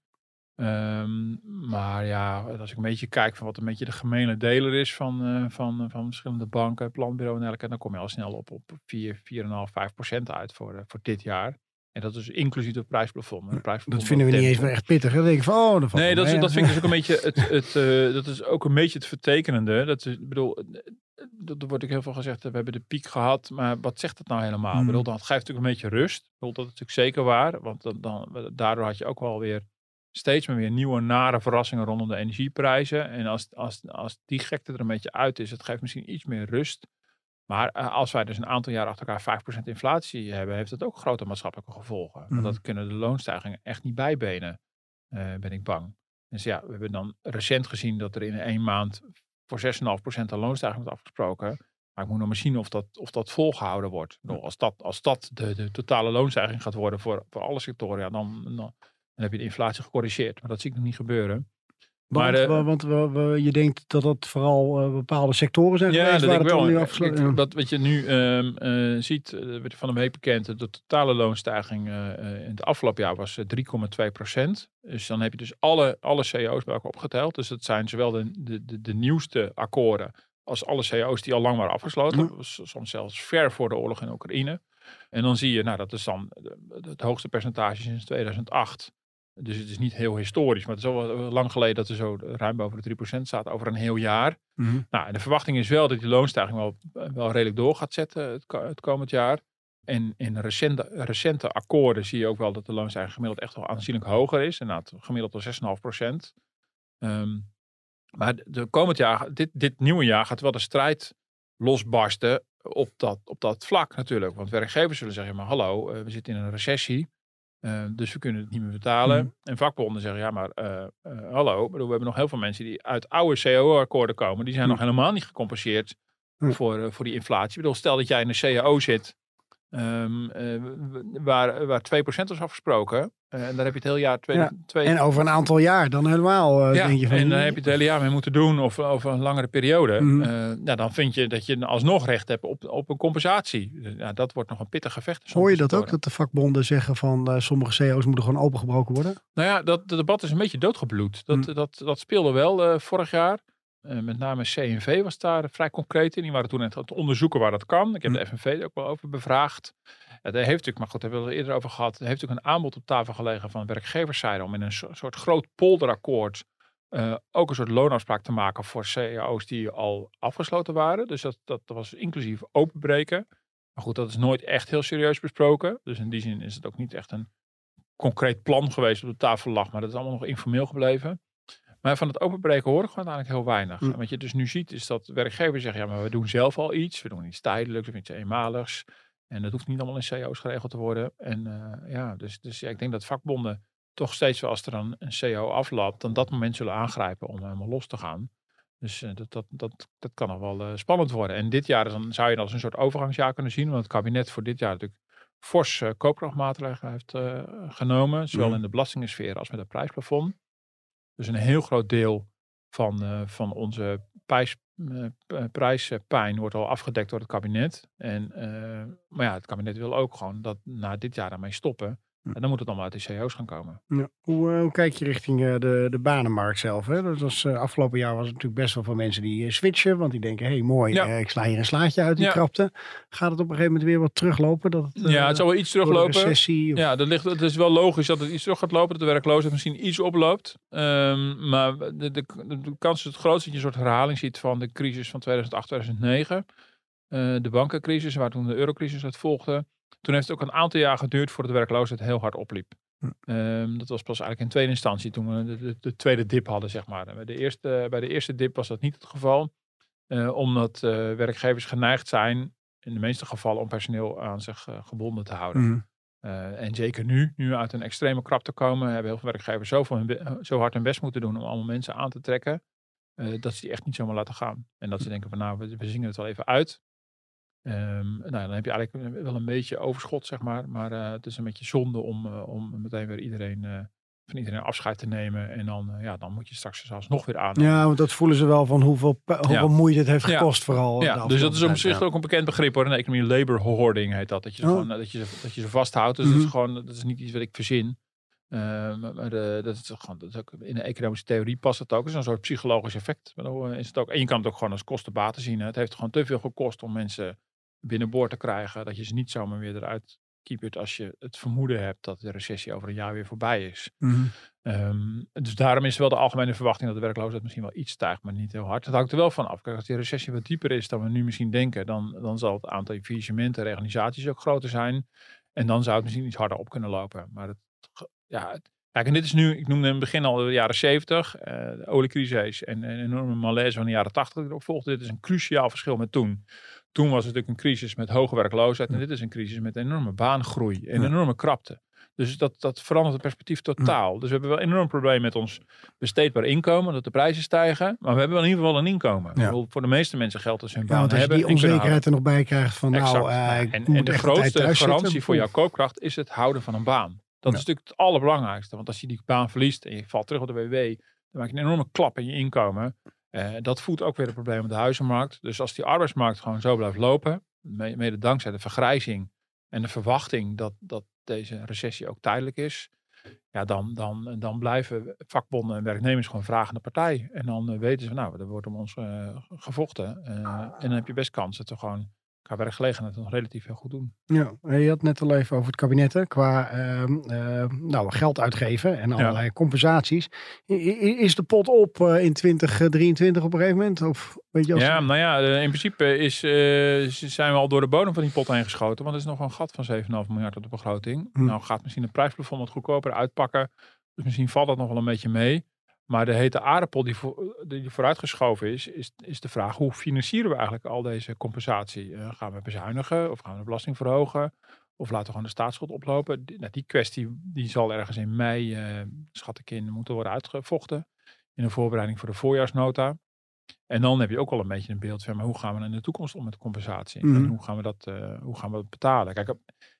Ehm, maar ja, als ik een beetje kijk van wat een beetje de gemene deler is van, eh, van, van verschillende banken, planbureau en dergelijke, dan kom je al snel op, op 4, 4,5, 5 procent uit voor, eh, voor dit jaar. En dat is inclusief het prijsplafond. Het prijsplafond Dat vinden we niet eens meer echt pittig. hè. Dan denk ik van, oh, dat Nee, dat, is, dat vind ik dus ook een beetje het, het, eh, dat is ook een beetje het vertekenende. Dat is, ik bedoel, eh, er wordt ook heel veel gezegd, eh, we hebben de piek gehad, maar wat zegt het nou helemaal? Ik Mm. bedoel, dat geeft natuurlijk een beetje rust. Ik bedoel, dat is natuurlijk zeker waar, want dan, dan, daardoor had je ook wel weer steeds maar weer nieuwe nare verrassingen rondom de energieprijzen. En als, als, als die gekte er een beetje uit is, het geeft misschien iets meer rust. Maar eh, als wij dus een aantal jaar achter elkaar 5% inflatie hebben, heeft het ook grote maatschappelijke gevolgen. Want Mhm. dat kunnen de loonstijgingen echt niet bijbenen, eh, ben ik bang. Dus ja, we hebben dan recent gezien dat er in één maand voor 6,5% een loonstijging wordt afgesproken. Maar ik moet nog maar zien of dat, of dat volgehouden wordt. Bedoel, Als dat, als dat de, de totale loonstijging gaat worden voor, voor alle sectoren, ja, dan, dan, dan heb je de inflatie gecorrigeerd. Maar dat zie ik nog niet gebeuren. Want, maar, wa- want we- we- je denkt dat dat vooral eh, bepaalde sectoren zijn Ja, geweest dat waar ik wel. nu afgesloten is. wat, wat je nu eh, ziet, werd van de week bekend, de totale loonstijging in het afgelopen jaar was eh, 3,2 procent. Dus dan heb je dus alle, alle CEO's bij elkaar opgeteld. Dus dat zijn zowel de, de, de, de nieuwste akkoorden als alle CEO's die al lang waren afgesloten. Dat was Soms zelfs ver voor de oorlog in Oekraïne. En dan zie je, nou dat is dan het hoogste percentage sinds 2008. Dus het is niet heel historisch, maar het is al wel lang geleden dat er zo ruim boven de 3% staat over een heel jaar. Mhm. Nou, en de verwachting is wel dat die loonstijging wel, wel redelijk door gaat zetten het, het komend jaar. En in recente, recente akkoorden zie je ook wel dat de loonstijging gemiddeld echt wel aanzienlijk hoger is. Inderdaad, gemiddeld al 6,5 procent. Ehm, maar de, de komend jaar, dit, dit nieuwe jaar, gaat wel de strijd losbarsten op dat, op dat vlak natuurlijk. Want werkgevers zullen zeggen, maar hallo, eh, we zitten in een recessie. Eh, dus we kunnen het niet meer betalen. Mhm. En vakbonden zeggen, ja maar eh, eh, hallo, bedoel, we hebben nog heel veel mensen die uit oude CO-akkoorden komen. Die zijn Mhm. nog helemaal niet gecompenseerd Mhm. voor, voor die inflatie. Ik bedoel, stel dat jij in een CAO zit ehm, eh, waar, waar 2% is afgesproken. eh, en daar heb je het hele jaar twee, Ja, twee, En over een aantal jaar dan helemaal eh, ja, denk je van... en dan heb je het hele jaar mee moeten doen of over een langere periode. Eh, ja, dan vind je dat je alsnog recht hebt op, op een compensatie. Ja, dat wordt nog een pittig gevecht. Hoor je dat ook, dat de vakbonden zeggen van sommige CEO's moeten gewoon opengebroken worden? Nou ja, dat, dat debat is een beetje doodgebloed. Dat, Mhm. dat, dat speelde wel vorig jaar. Eh, met name CNV was daar vrij concreet in. Die waren toen aan het onderzoeken waar dat kan. Ik heb de FNV er ook wel over bevraagd. Ja, daar heeft natuurlijk, maar goed, daar hebben we het eerder over gehad. Er heeft natuurlijk een aanbod op tafel gelegen van werkgeverszijde om in een so- soort groot polderakkoord eh, ook een soort loonafspraak te maken voor CEO's die al afgesloten waren. Dus dat, dat was inclusief openbreken. Maar goed, dat is nooit echt heel serieus besproken. Dus in die zin is het ook niet echt een concreet plan geweest op de tafel lag. Maar dat is allemaal nog informeel gebleven. Maar van het openbreken hoor ik gewoon eigenlijk heel weinig. Hm. En wat je dus nu ziet is dat werkgevers zeggen, ja maar we doen zelf al iets. We doen iets tijdelijks of iets eenmaligs. En dat hoeft niet allemaal in CO's geregeld te worden. En eh, ja, dus, dus ja, ik denk dat vakbonden toch steeds wel als er dan een CO afloopt, dan dat moment zullen aangrijpen om helemaal los te gaan. Dus eh, dat, dat, dat, dat kan nog wel eh, spannend worden. En dit jaar dan, zou je dat als een soort overgangsjaar kunnen zien. Want het kabinet voor dit jaar natuurlijk fors koopkrachtmaatregelen heeft genomen. Zowel Mhm. in de belastingensfeer als met het prijsplafond. Dus een heel groot deel van, eh, van onze prijs, eh, p- prijspijn wordt al afgedekt door het kabinet. En, eh, maar ja, het kabinet wil ook gewoon dat na dit jaar daarmee stoppen. Hm. En dan moet het allemaal uit de CO's gaan komen. Ja. Hoe, eh, hoe kijk je richting eh, de, de banenmarkt zelf? Hè? Dat was, eh, afgelopen jaar was het natuurlijk best wel veel mensen die switchen. Want die denken, hé hey, mooi, Ja. ik sla hier een slaatje uit die Ja. krapte. Gaat het op een gegeven moment weer wat teruglopen? Dat het, ja, het zal wel iets teruglopen. recessie of- Ja, dat ligt, het is wel logisch dat het iets terug gaat lopen. Dat de werkloosheid misschien iets oploopt. Ehm, maar de, de, kans is het grootst dat je een soort herhaling ziet van de crisis van 2008, 2009. Eh, de bankencrisis, waar toen de eurocrisis uit volgde. Toen heeft het ook een aantal jaar geduurd voordat de werkloosheid heel hard opliep. Hm. Ehm, dat was pas eigenlijk in tweede instantie toen we de, de, de tweede dip hadden, zeg maar. Bij de, eerste, bij de eerste dip was dat niet het geval. eh, omdat eh, werkgevers geneigd zijn, in de meeste gevallen, om personeel aan zich eh, gebonden te houden. Mhm. En zeker nu, nu uit een extreme krap te komen, hebben heel veel werkgevers hun be- zo hard hun best moeten doen om allemaal mensen aan te trekken, dat ze die echt niet zomaar laten gaan. En dat ze denken van nou, we, we zingen het wel even uit. Ehm, nou, dan heb je eigenlijk wel een beetje overschot, zeg maar. Maar eh, het is een beetje zonde om, eh, om meteen weer iedereen, eh, van iedereen afscheid te nemen. En dan, ja, dan moet je straks zelfs nog weer aan. Ja, want dat voelen ze wel van hoeveel, hoeveel moeite het heeft Ja. gekost vooral. Ja, dus dat is op zich ook een bekend begrip hoor. In de economie labor hoarding heet dat. Dat je, ze Oh. gewoon, dat je, dat je ze vasthoudt. Dus dat Mhm. is gewoon, dat is niet iets wat ik verzin. Eh, maar de, dat is gewoon, dat is ook, in de economische theorie past het ook. Het is een soort psychologisch effect. Is het ook, en je kan het ook gewoon als kostenbaten zien. hè. Het heeft gewoon te veel gekost om mensen binnenboord te krijgen. Dat je ze niet zomaar weer eruit keepert als je het vermoeden hebt dat de recessie over een jaar weer voorbij is. Mhm. Ehm, dus daarom is wel de algemene verwachting dat de werkloosheid misschien wel iets stijgt, maar niet heel hard. Dat hangt er wel van af. Kijk, als die recessie wat dieper is dan we nu misschien denken, dan, dan zal het aantal faillissementen, reorganisaties ook groter zijn. En dan zou het misschien iets harder op kunnen lopen. Maar het, ja, het- kijk, en dit is nu, ik noemde in het begin al de jaren 70, eh, de oliecrisis en een enorme malaise van de jaren 80 die erop volgde. Dit is een cruciaal verschil met toen. Toen was het natuurlijk een crisis met hoge werkloosheid en dit is een crisis met enorme baangroei en enorme krapte. Dus dat, dat verandert het perspectief totaal. Dus we hebben wel een enorm probleem met ons besteedbaar inkomen, dat de prijzen stijgen. Maar we hebben wel in ieder geval een inkomen. Ik Ja. bedoel, voor de meeste mensen geldt dat ze hun Ja, baan want als je hebben. die en kunnen onzekerheid er nog bij krijgt van Exact. nou, eh, ik en, moet en de grootste garantie zitten. voor jouw koopkracht is het houden van een baan. Dat Ja. is natuurlijk het allerbelangrijkste. Want als je die baan verliest en je valt terug op de WW, dan maak je een enorme klap in je inkomen. Eh, dat voedt ook weer het probleem op de huizenmarkt. Dus als die arbeidsmarkt gewoon zo blijft lopen, me- mede dankzij de vergrijzing en de verwachting dat, dat deze recessie ook tijdelijk is, ja, dan, dan, dan blijven vakbonden en werknemers gewoon vragende partij. En dan eh, weten ze, nou, er wordt om ons eh, gevochten. En dan heb je best kans dat we gewoon qua werkgelegenheid nog relatief heel goed doen. Ja, je had net al even over het kabinet hè, qua ehm, eh, nou, geld uitgeven en allerlei compensaties. I- Is de pot op eh, in 2023 op een gegeven moment? Of weet je als Ja, nou ja, eh, in principe is, eh, zijn we al door de bodem van die pot heen geschoten. Want er is nog een gat van 7,5 miljard op de begroting. Hm. Nou gaat misschien het prijsplafond wat goedkoper uitpakken. Dus misschien valt dat nog wel een beetje mee. Maar de hete aardappel die, voor, die vooruitgeschoven is, is, is de vraag hoe financieren we eigenlijk al deze compensatie? Eh, gaan we bezuinigen of gaan we de belasting verhogen? Of laten we gewoon de staatsschuld oplopen? Die, nou, die kwestie die zal ergens in mei, eh, schat ik in, moeten worden uitgevochten. In een voorbereiding voor de voorjaarsnota. En dan heb je ook wel een beetje een beeld van maar hoe gaan we in de toekomst om met de compensatie? Mhm. En hoe gaan we dat, eh, hoe gaan we dat betalen? Kijk,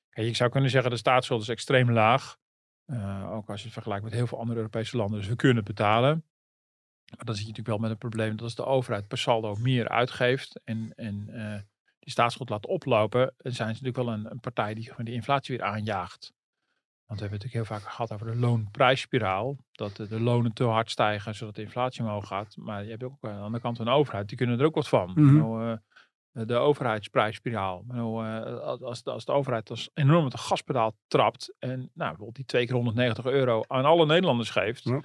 kijk, je zou kunnen zeggen de staatsschuld is extreem laag. Eh, ook als je het vergelijkt met heel veel andere Europese landen. Dus we kunnen het betalen. Maar dan zit je natuurlijk wel met een probleem dat als de overheid per saldo meer uitgeeft en, en eh, die staatsschuld laat oplopen, dan zijn ze natuurlijk wel een, een partij die gewoon die inflatie weer aanjaagt. Want we hebben het natuurlijk heel vaak gehad over de loonprijsspiraal. Dat de, de lonen te hard stijgen zodat de inflatie omhoog gaat. Maar je hebt ook aan de andere kant een overheid, die kunnen er ook wat van. Nou, eh, de overheidsprijsspiraal. Nou, eh, als, de, als de overheid als enorm met de gaspedaal trapt en nou, bijvoorbeeld die twee keer 190 euro aan alle Nederlanders geeft. Ja.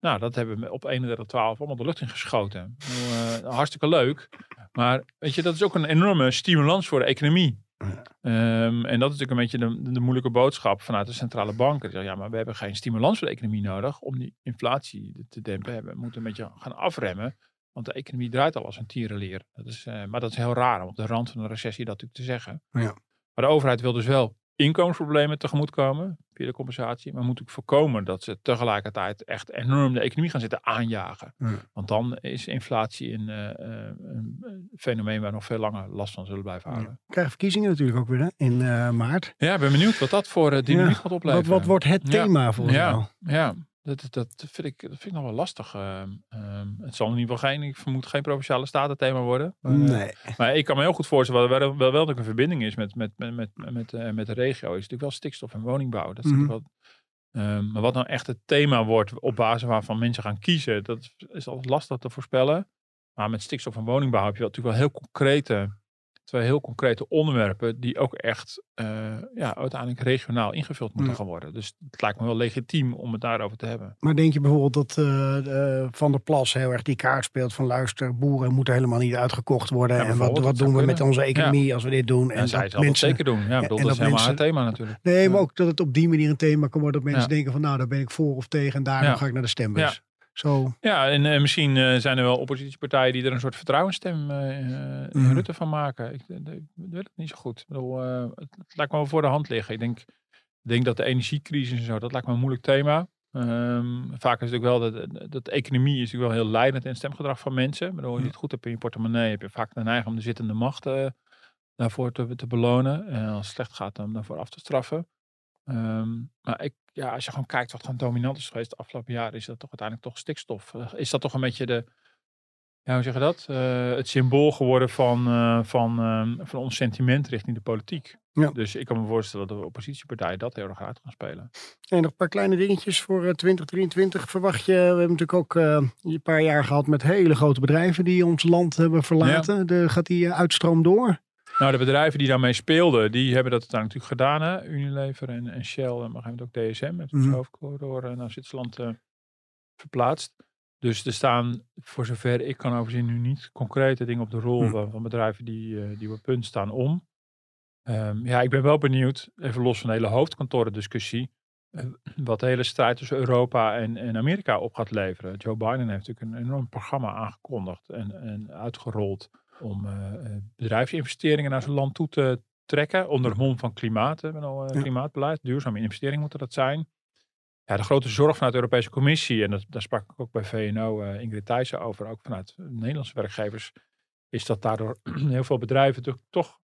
Nou, dat hebben we op 31-12 allemaal de lucht in geschoten. Nou, eh, hartstikke leuk. Maar weet je, dat is ook een enorme stimulans voor de economie. Ehm, en dat is natuurlijk een beetje de, de moeilijke boodschap vanuit de centrale banken. Die zeggen, ja, maar we hebben geen stimulans voor de economie nodig om die inflatie te dempen. We moeten een beetje gaan afremmen. Want de economie draait al als een tierenleer. Dat is, eh, maar dat is heel raar om op de rand van een recessie dat natuurlijk te zeggen. Ja. Maar de overheid wil dus wel inkomensproblemen tegemoetkomen via de compensatie. Maar moet ook voorkomen dat ze tegelijkertijd echt enorm de economie gaan zitten aanjagen. Ja. Want dan is inflatie een, eh, eh, een fenomeen waar we nog veel langer last van zullen blijven houden. We krijgen verkiezingen natuurlijk ook weer hè, in maart. Ja, ik ben benieuwd wat dat voor eh, dynamiek Ja, gaat Wat, opleveren. wat wordt het Ja. thema volgens jou? Ja, ja. Dat, dat, vind ik, dat vind ik nog wel lastig. ehm, ehm. het zal in ieder geval geen, ik vermoed geen provinciale statenthema worden. Maar, eh, Nee. maar ik kan me heel goed voorstellen, wel, wel, wel, wel dat er een verbinding is met, met, met, met, met, eh, met de regio, is natuurlijk wel stikstof en woningbouw. Dat is Mhm. natuurlijk wel, ehm, maar wat nou echt het thema wordt op basis waarvan mensen gaan kiezen, dat is altijd lastig te voorspellen. Maar met stikstof en woningbouw heb je wel, natuurlijk wel heel concrete, twee heel concrete onderwerpen die ook echt eh, ja, uiteindelijk regionaal ingevuld moeten Ja. gaan worden. Dus het lijkt me wel legitiem om het daarover te hebben. Maar denk je bijvoorbeeld dat eh, Van der Plas heel erg die kaart speelt van luister, boeren moeten helemaal niet uitgekocht worden. Ja, en wat, wat doen we met onze economie als we dit doen? En, En zij dat zal mensen, zeker doen. Ja, bedoel, dat is helemaal mensen- het thema natuurlijk. Nee, maar ook dat het op die manier een thema kan worden. Dat mensen denken van nou, daar ben ik voor of tegen en daarom ga ik naar de stembus. Zo, Ja, en eh, misschien eh, zijn er wel oppositiepartijen die er een soort vertrouwensstem eh, in Mhm. Rutte van maken. Ik, ik weet het niet zo goed. Ik bedoel, het, het lijkt me wel voor de hand liggen. Ik denk, ik denk dat de energiecrisis en zo, dat lijkt me een moeilijk thema. Ehm, vaak is het ook wel dat, dat de economie is natuurlijk wel heel leidend in stemgedrag van mensen. Ik bedoel, als je het goed hebt in je portemonnee, heb je vaak de neiging om de zittende macht daarvoor te, te belonen. En als het slecht gaat, dan daarvoor af te straffen. Ehm, maar ik, ja, als je gewoon kijkt wat gewoon dominant is geweest de afgelopen jaren, is dat toch uiteindelijk toch stikstof. Eh, is dat toch een beetje de, ja, hoe zeg je dat? Eh, het symbool geworden van, eh, van, ehm, van ons sentiment richting de politiek. Ja. Dus ik kan me voorstellen dat de oppositiepartijen dat heel erg uit gaan spelen. En nog een paar kleine dingetjes voor eh, 2023 verwacht je. We hebben natuurlijk ook een paar jaar gehad met hele grote bedrijven die ons land hebben verlaten. De, gaat die uitstroom door? Nou, de bedrijven die daarmee speelden, die hebben dat uiteindelijk natuurlijk gedaan. Hè? Unilever en, en Shell en op een gegeven moment ook DSM. Met het Mhm. hoofdcorridor naar Zwitserland eh, verplaatst. Dus er staan, voor zover ik kan overzien, nu niet concrete dingen op de rol Hm. van, van bedrijven die, eh, die op punt staan om. Ehm, ja, ik ben wel benieuwd, even los van de hele hoofdkantoren discussie, eh, wat de hele strijd tussen Europa en, en Amerika op gaat leveren. Joe Biden heeft natuurlijk een enorm programma aangekondigd en, en uitgerold om eh, eh, bedrijfsinvesteringen naar zijn land toe te trekken. Onder het mom van klimaat, hè, al, eh, klimaatbeleid. Duurzame investeringen moeten dat zijn. Ja, de grote zorg vanuit de Europese Commissie, en dat, daar sprak ik ook bij VNO Ingrid Thijssen over, ook vanuit Nederlandse werkgevers, is dat daardoor heel veel bedrijven toch, toch,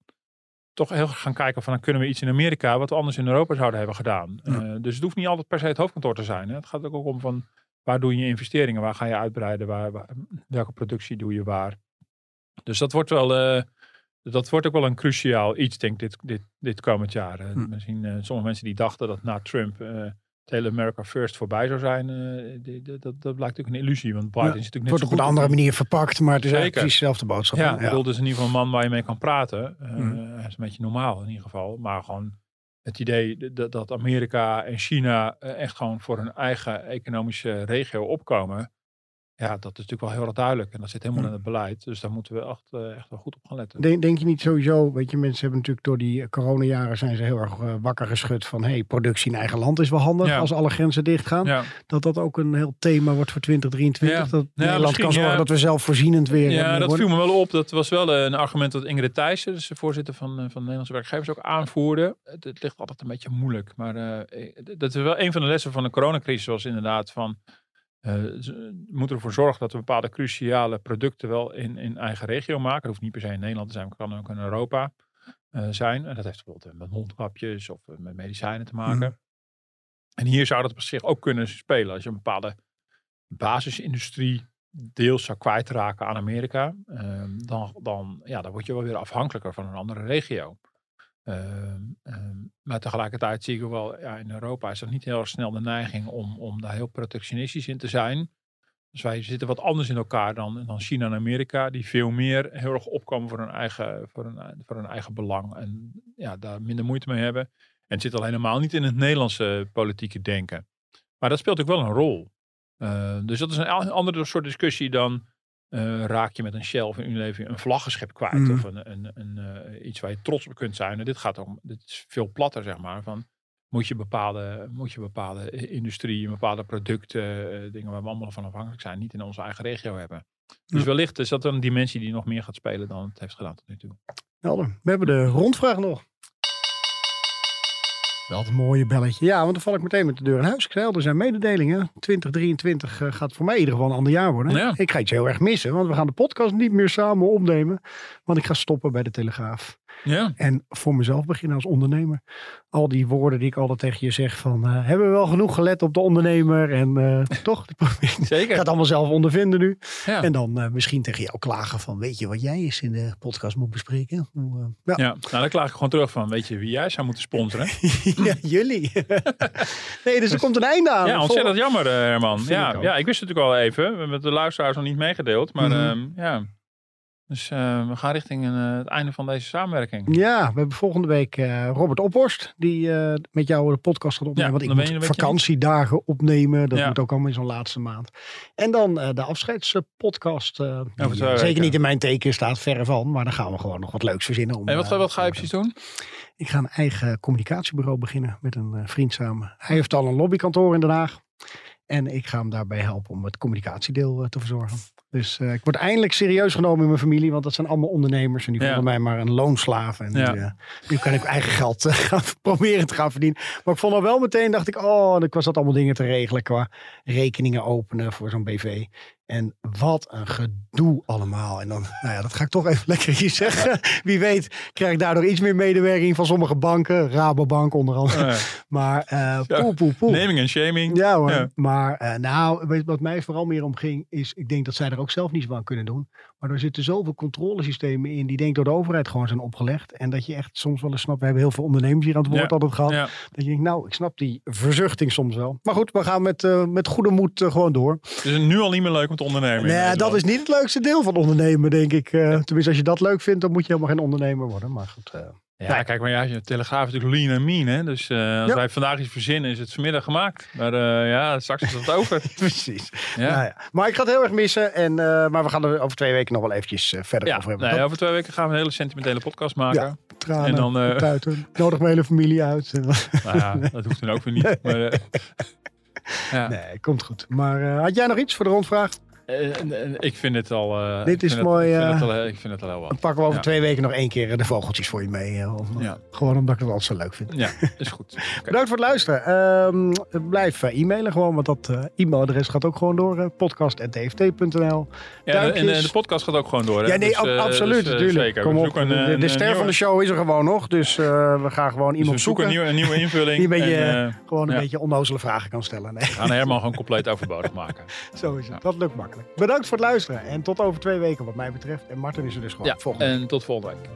toch heel gaan kijken van, dan kunnen we iets in Amerika wat we anders in Europa zouden hebben gedaan. Ja. Dus het hoeft niet altijd per se het hoofdkantoor te zijn. Hè. Het gaat ook om van, waar doe je investeringen, waar ga je uitbreiden, waar, waar- welke productie doe je waar. Dus dat wordt wel, eh, dat wordt ook wel een cruciaal iets, denk ik, dit, dit, dit komend jaar. Eh, Hm. Misschien eh, sommige mensen die dachten dat na Trump eh, het hele America First voorbij zou zijn, die- die- dat, dat blijkt natuurlijk een illusie. Want Biden Ja, is natuurlijk net wordt op een andere manier verpakt, maar het is eigenlijk precies dezelfde boodschap. Ja, ik bedoel, het is in ieder geval een man waar je mee kan praten. Eh, Hm. Is een beetje normaal in ieder geval. Maar gewoon het idee dat, dat Amerika en China echt gewoon voor hun eigen economische regio opkomen. Ja, dat is natuurlijk wel heel erg duidelijk. En dat zit helemaal Hm. in het beleid. Dus daar moeten we echt, eh, echt wel goed op gaan letten. Denk, denk je niet sowieso, weet je, mensen hebben natuurlijk door die coronajaren zijn ze heel erg eh, wakker geschud van, hey, productie in eigen land is wel handig Ja. als alle grenzen dicht gaan. Ja, Dat dat ook een heel thema wordt voor 2023. Ja. Dat Nederland kan zorgen dat we zelfvoorzienend weer eh, ja dat worden. viel me wel op. Dat was wel eh, een argument dat Ingrid Thijssen, dus de voorzitter van, eh, van de Nederlandse werkgevers, ook aanvoerde. Het, het ligt altijd een beetje moeilijk. Maar eh, eh, dat is wel een van de lessen van de coronacrisis was inderdaad van... eh, ze moeten ervoor zorgen dat we bepaalde cruciale producten wel in, in eigen regio maken. Dat hoeft niet per se in Nederland te zijn, maar kan ook in Europa eh, zijn. En dat heeft bijvoorbeeld eh, met mondkapjes of eh, met medicijnen te maken. En hier zou dat op zich ook kunnen spelen. Als je een bepaalde basisindustrie deels zou kwijtraken aan Amerika, ehm, dan, dan, ja, dan word je wel weer afhankelijker van een andere regio. Ehm, ehm, maar tegelijkertijd zie ik ook wel, ja, in Europa is dat niet heel snel de neiging om, om daar heel protectionistisch in te zijn. Dus wij zitten wat anders in elkaar dan, dan China en Amerika, die veel meer heel erg opkomen voor hun eigen, voor hun, voor hun eigen belang en ja, daar minder moeite mee hebben. En het zit al helemaal niet in het Nederlandse politieke denken. Maar dat speelt ook wel een rol. Uh, dus dat is een andere soort discussie dan uh, raak je met een Shell of een Unilever een vlaggenschip kwijt. Mhm. Of een, een, een, uh, iets waar je trots op kunt zijn. En dit gaat om, dit is veel platter zeg maar. Van, moet je bepaalde, moet je bepaalde industrie, bepaalde producten, dingen waar we allemaal van afhankelijk zijn, niet in onze eigen regio hebben. Dus Ja. wellicht is dat een dimensie die nog meer gaat spelen dan het heeft gedaan tot nu toe. Helder. We hebben de rondvraag nog. Een mooie belletje. Ja, want dan val ik meteen met de deur in huis. Ik zei al, er zijn mededelingen. 2023 eh, gaat voor mij in ieder geval een ander jaar worden. Ja. Ik ga iets heel erg missen, want we gaan de podcast niet meer samen opnemen. Want ik ga stoppen bij de Telegraaf. Ja, En voor mezelf beginnen als ondernemer. Al die woorden die ik altijd tegen je zeg van... eh, hebben we wel genoeg gelet op de ondernemer? En eh, toch, probeer ik ga zeker. het allemaal zelf ondervinden nu. Ja. En dan eh, misschien tegen jou klagen van... weet je wat jij eens in de podcast moet bespreken? Ja. Ja, nou dan klaag ik gewoon terug van, weet je wie jij zou moeten sponsoren? ja, jullie. nee, dus er komt een einde aan. Ja, ontzettend jammer, Herman. Ja, ik ja, ik wist het natuurlijk al even. We hebben de luisteraars nog niet meegedeeld. Maar Mhm. ehm, ja. Dus eh, we gaan richting een, eh, het einde van deze samenwerking. Ja, we hebben volgende week eh, Robert Ophorst. Die met jou de podcast gaat opnemen. Ja, want ik moet beetje- vakantiedagen opnemen. Dat Ja. moet ook allemaal in zo'n laatste maand. En dan de afscheidspodcast. die, zeker weken. niet in mijn teken staat, verre van. Maar dan gaan we gewoon nog wat leuks verzinnen. Om, En wat, wat ga je precies doen? Ik ga een eigen communicatiebureau beginnen met een vriend samen. Hij heeft al een lobbykantoor in Den Haag. En ik ga hem daarbij helpen om het communicatiedeel te verzorgen. Dus eh, ik word eindelijk serieus genomen in mijn familie. Want dat zijn allemaal ondernemers. En die Ja. vonden mij maar een loonslaaf. En Ja. nu, eh, nu kan ik eigen geld eh, gaan proberen te gaan verdienen. Maar ik vond al wel meteen, dacht ik, oh, ik was dat allemaal dingen te regelen qua rekeningen openen voor zo'n BV. En wat een gedoe allemaal. En dan, nou ja, dat ga ik toch even lekker hier zeggen. Wie weet krijg ik daardoor iets meer medewerking van sommige banken. Rabobank onder andere. Ja. Maar eh poe, poe, poe. Naming en shaming. Ja hoor. Ja. Maar eh, nou, wat mij vooral meer om ging, is ik denk dat zij er ook zelf niets van kunnen doen. Maar er zitten zoveel controlesystemen in die denk ik door de overheid gewoon zijn opgelegd. En dat je echt soms wel eens snapt, we hebben heel veel ondernemers hier aan het woord Ja. altijd gehad. Ja. Dat je denkt, nou, ik snap die verzuchting soms wel. Maar goed, we gaan met, eh, met goede moed eh, gewoon door. Het is nu al niet meer leuk om te ondernemen. Nee, dat is niet het leukste deel van ondernemen, denk ik. Eh, Tenminste, als je dat leuk vindt, dan moet je helemaal geen ondernemer worden. Maar goed, Ja, kijk, maar ja, je telegraaf is natuurlijk lean en mean, hè. Dus eh, als Ja. wij vandaag iets verzinnen, is het vanmiddag gemaakt. Maar eh, ja, straks is het over. precies. Ja. Nou ja. Maar ik ga het heel erg missen. En, eh, maar we gaan er over twee weken nog wel eventjes verder Ja, over hebben. nee, over twee weken gaan we een hele sentimentele podcast maken. Ja. Tranen, en dan, tuiten. Nodig mijn hele familie uit. Nou ja, dat hoeft dan ook weer niet. Maar, ja. Nee, komt goed. Maar had jij nog iets voor de rondvraag? Eh, ik vind het al... eh, Dit is mooi, Het, ik, vind het al, ik vind het al heel Dan wat. pakken we over Ja. twee weken nog één keer eh, de vogeltjes voor je mee. eh, om- Ja. Gewoon omdat ik het altijd zo leuk vind. Ja, is goed. Oké. Bedankt voor het luisteren. Ehm, blijf e-mailen gewoon, want dat eh, e-mailadres gaat ook gewoon door. podcast.dft.nl Ja, en, de podcast gaat ook gewoon door. Hè? Ja, nee, Dus, ab- absoluut, dus, natuurlijk. Zeker. Kom we op, zoeken de, een, de een ster nieuwe- van de show is er gewoon nog. Dus eh, we gaan gewoon dus iemand we zoeken zoeken een nieuwe, een nieuwe invulling. die een beetje, en, eh, gewoon een ja. beetje onnozele vragen kan stellen. Nee, we gaan Herman gewoon compleet overbodig maken. zo is het. Ja. Dat lukt makkelijk. Bedankt voor het luisteren. En tot over twee weken wat mij betreft. En Martin is er dus gewoon Ja, volgende week. en tot volgende week.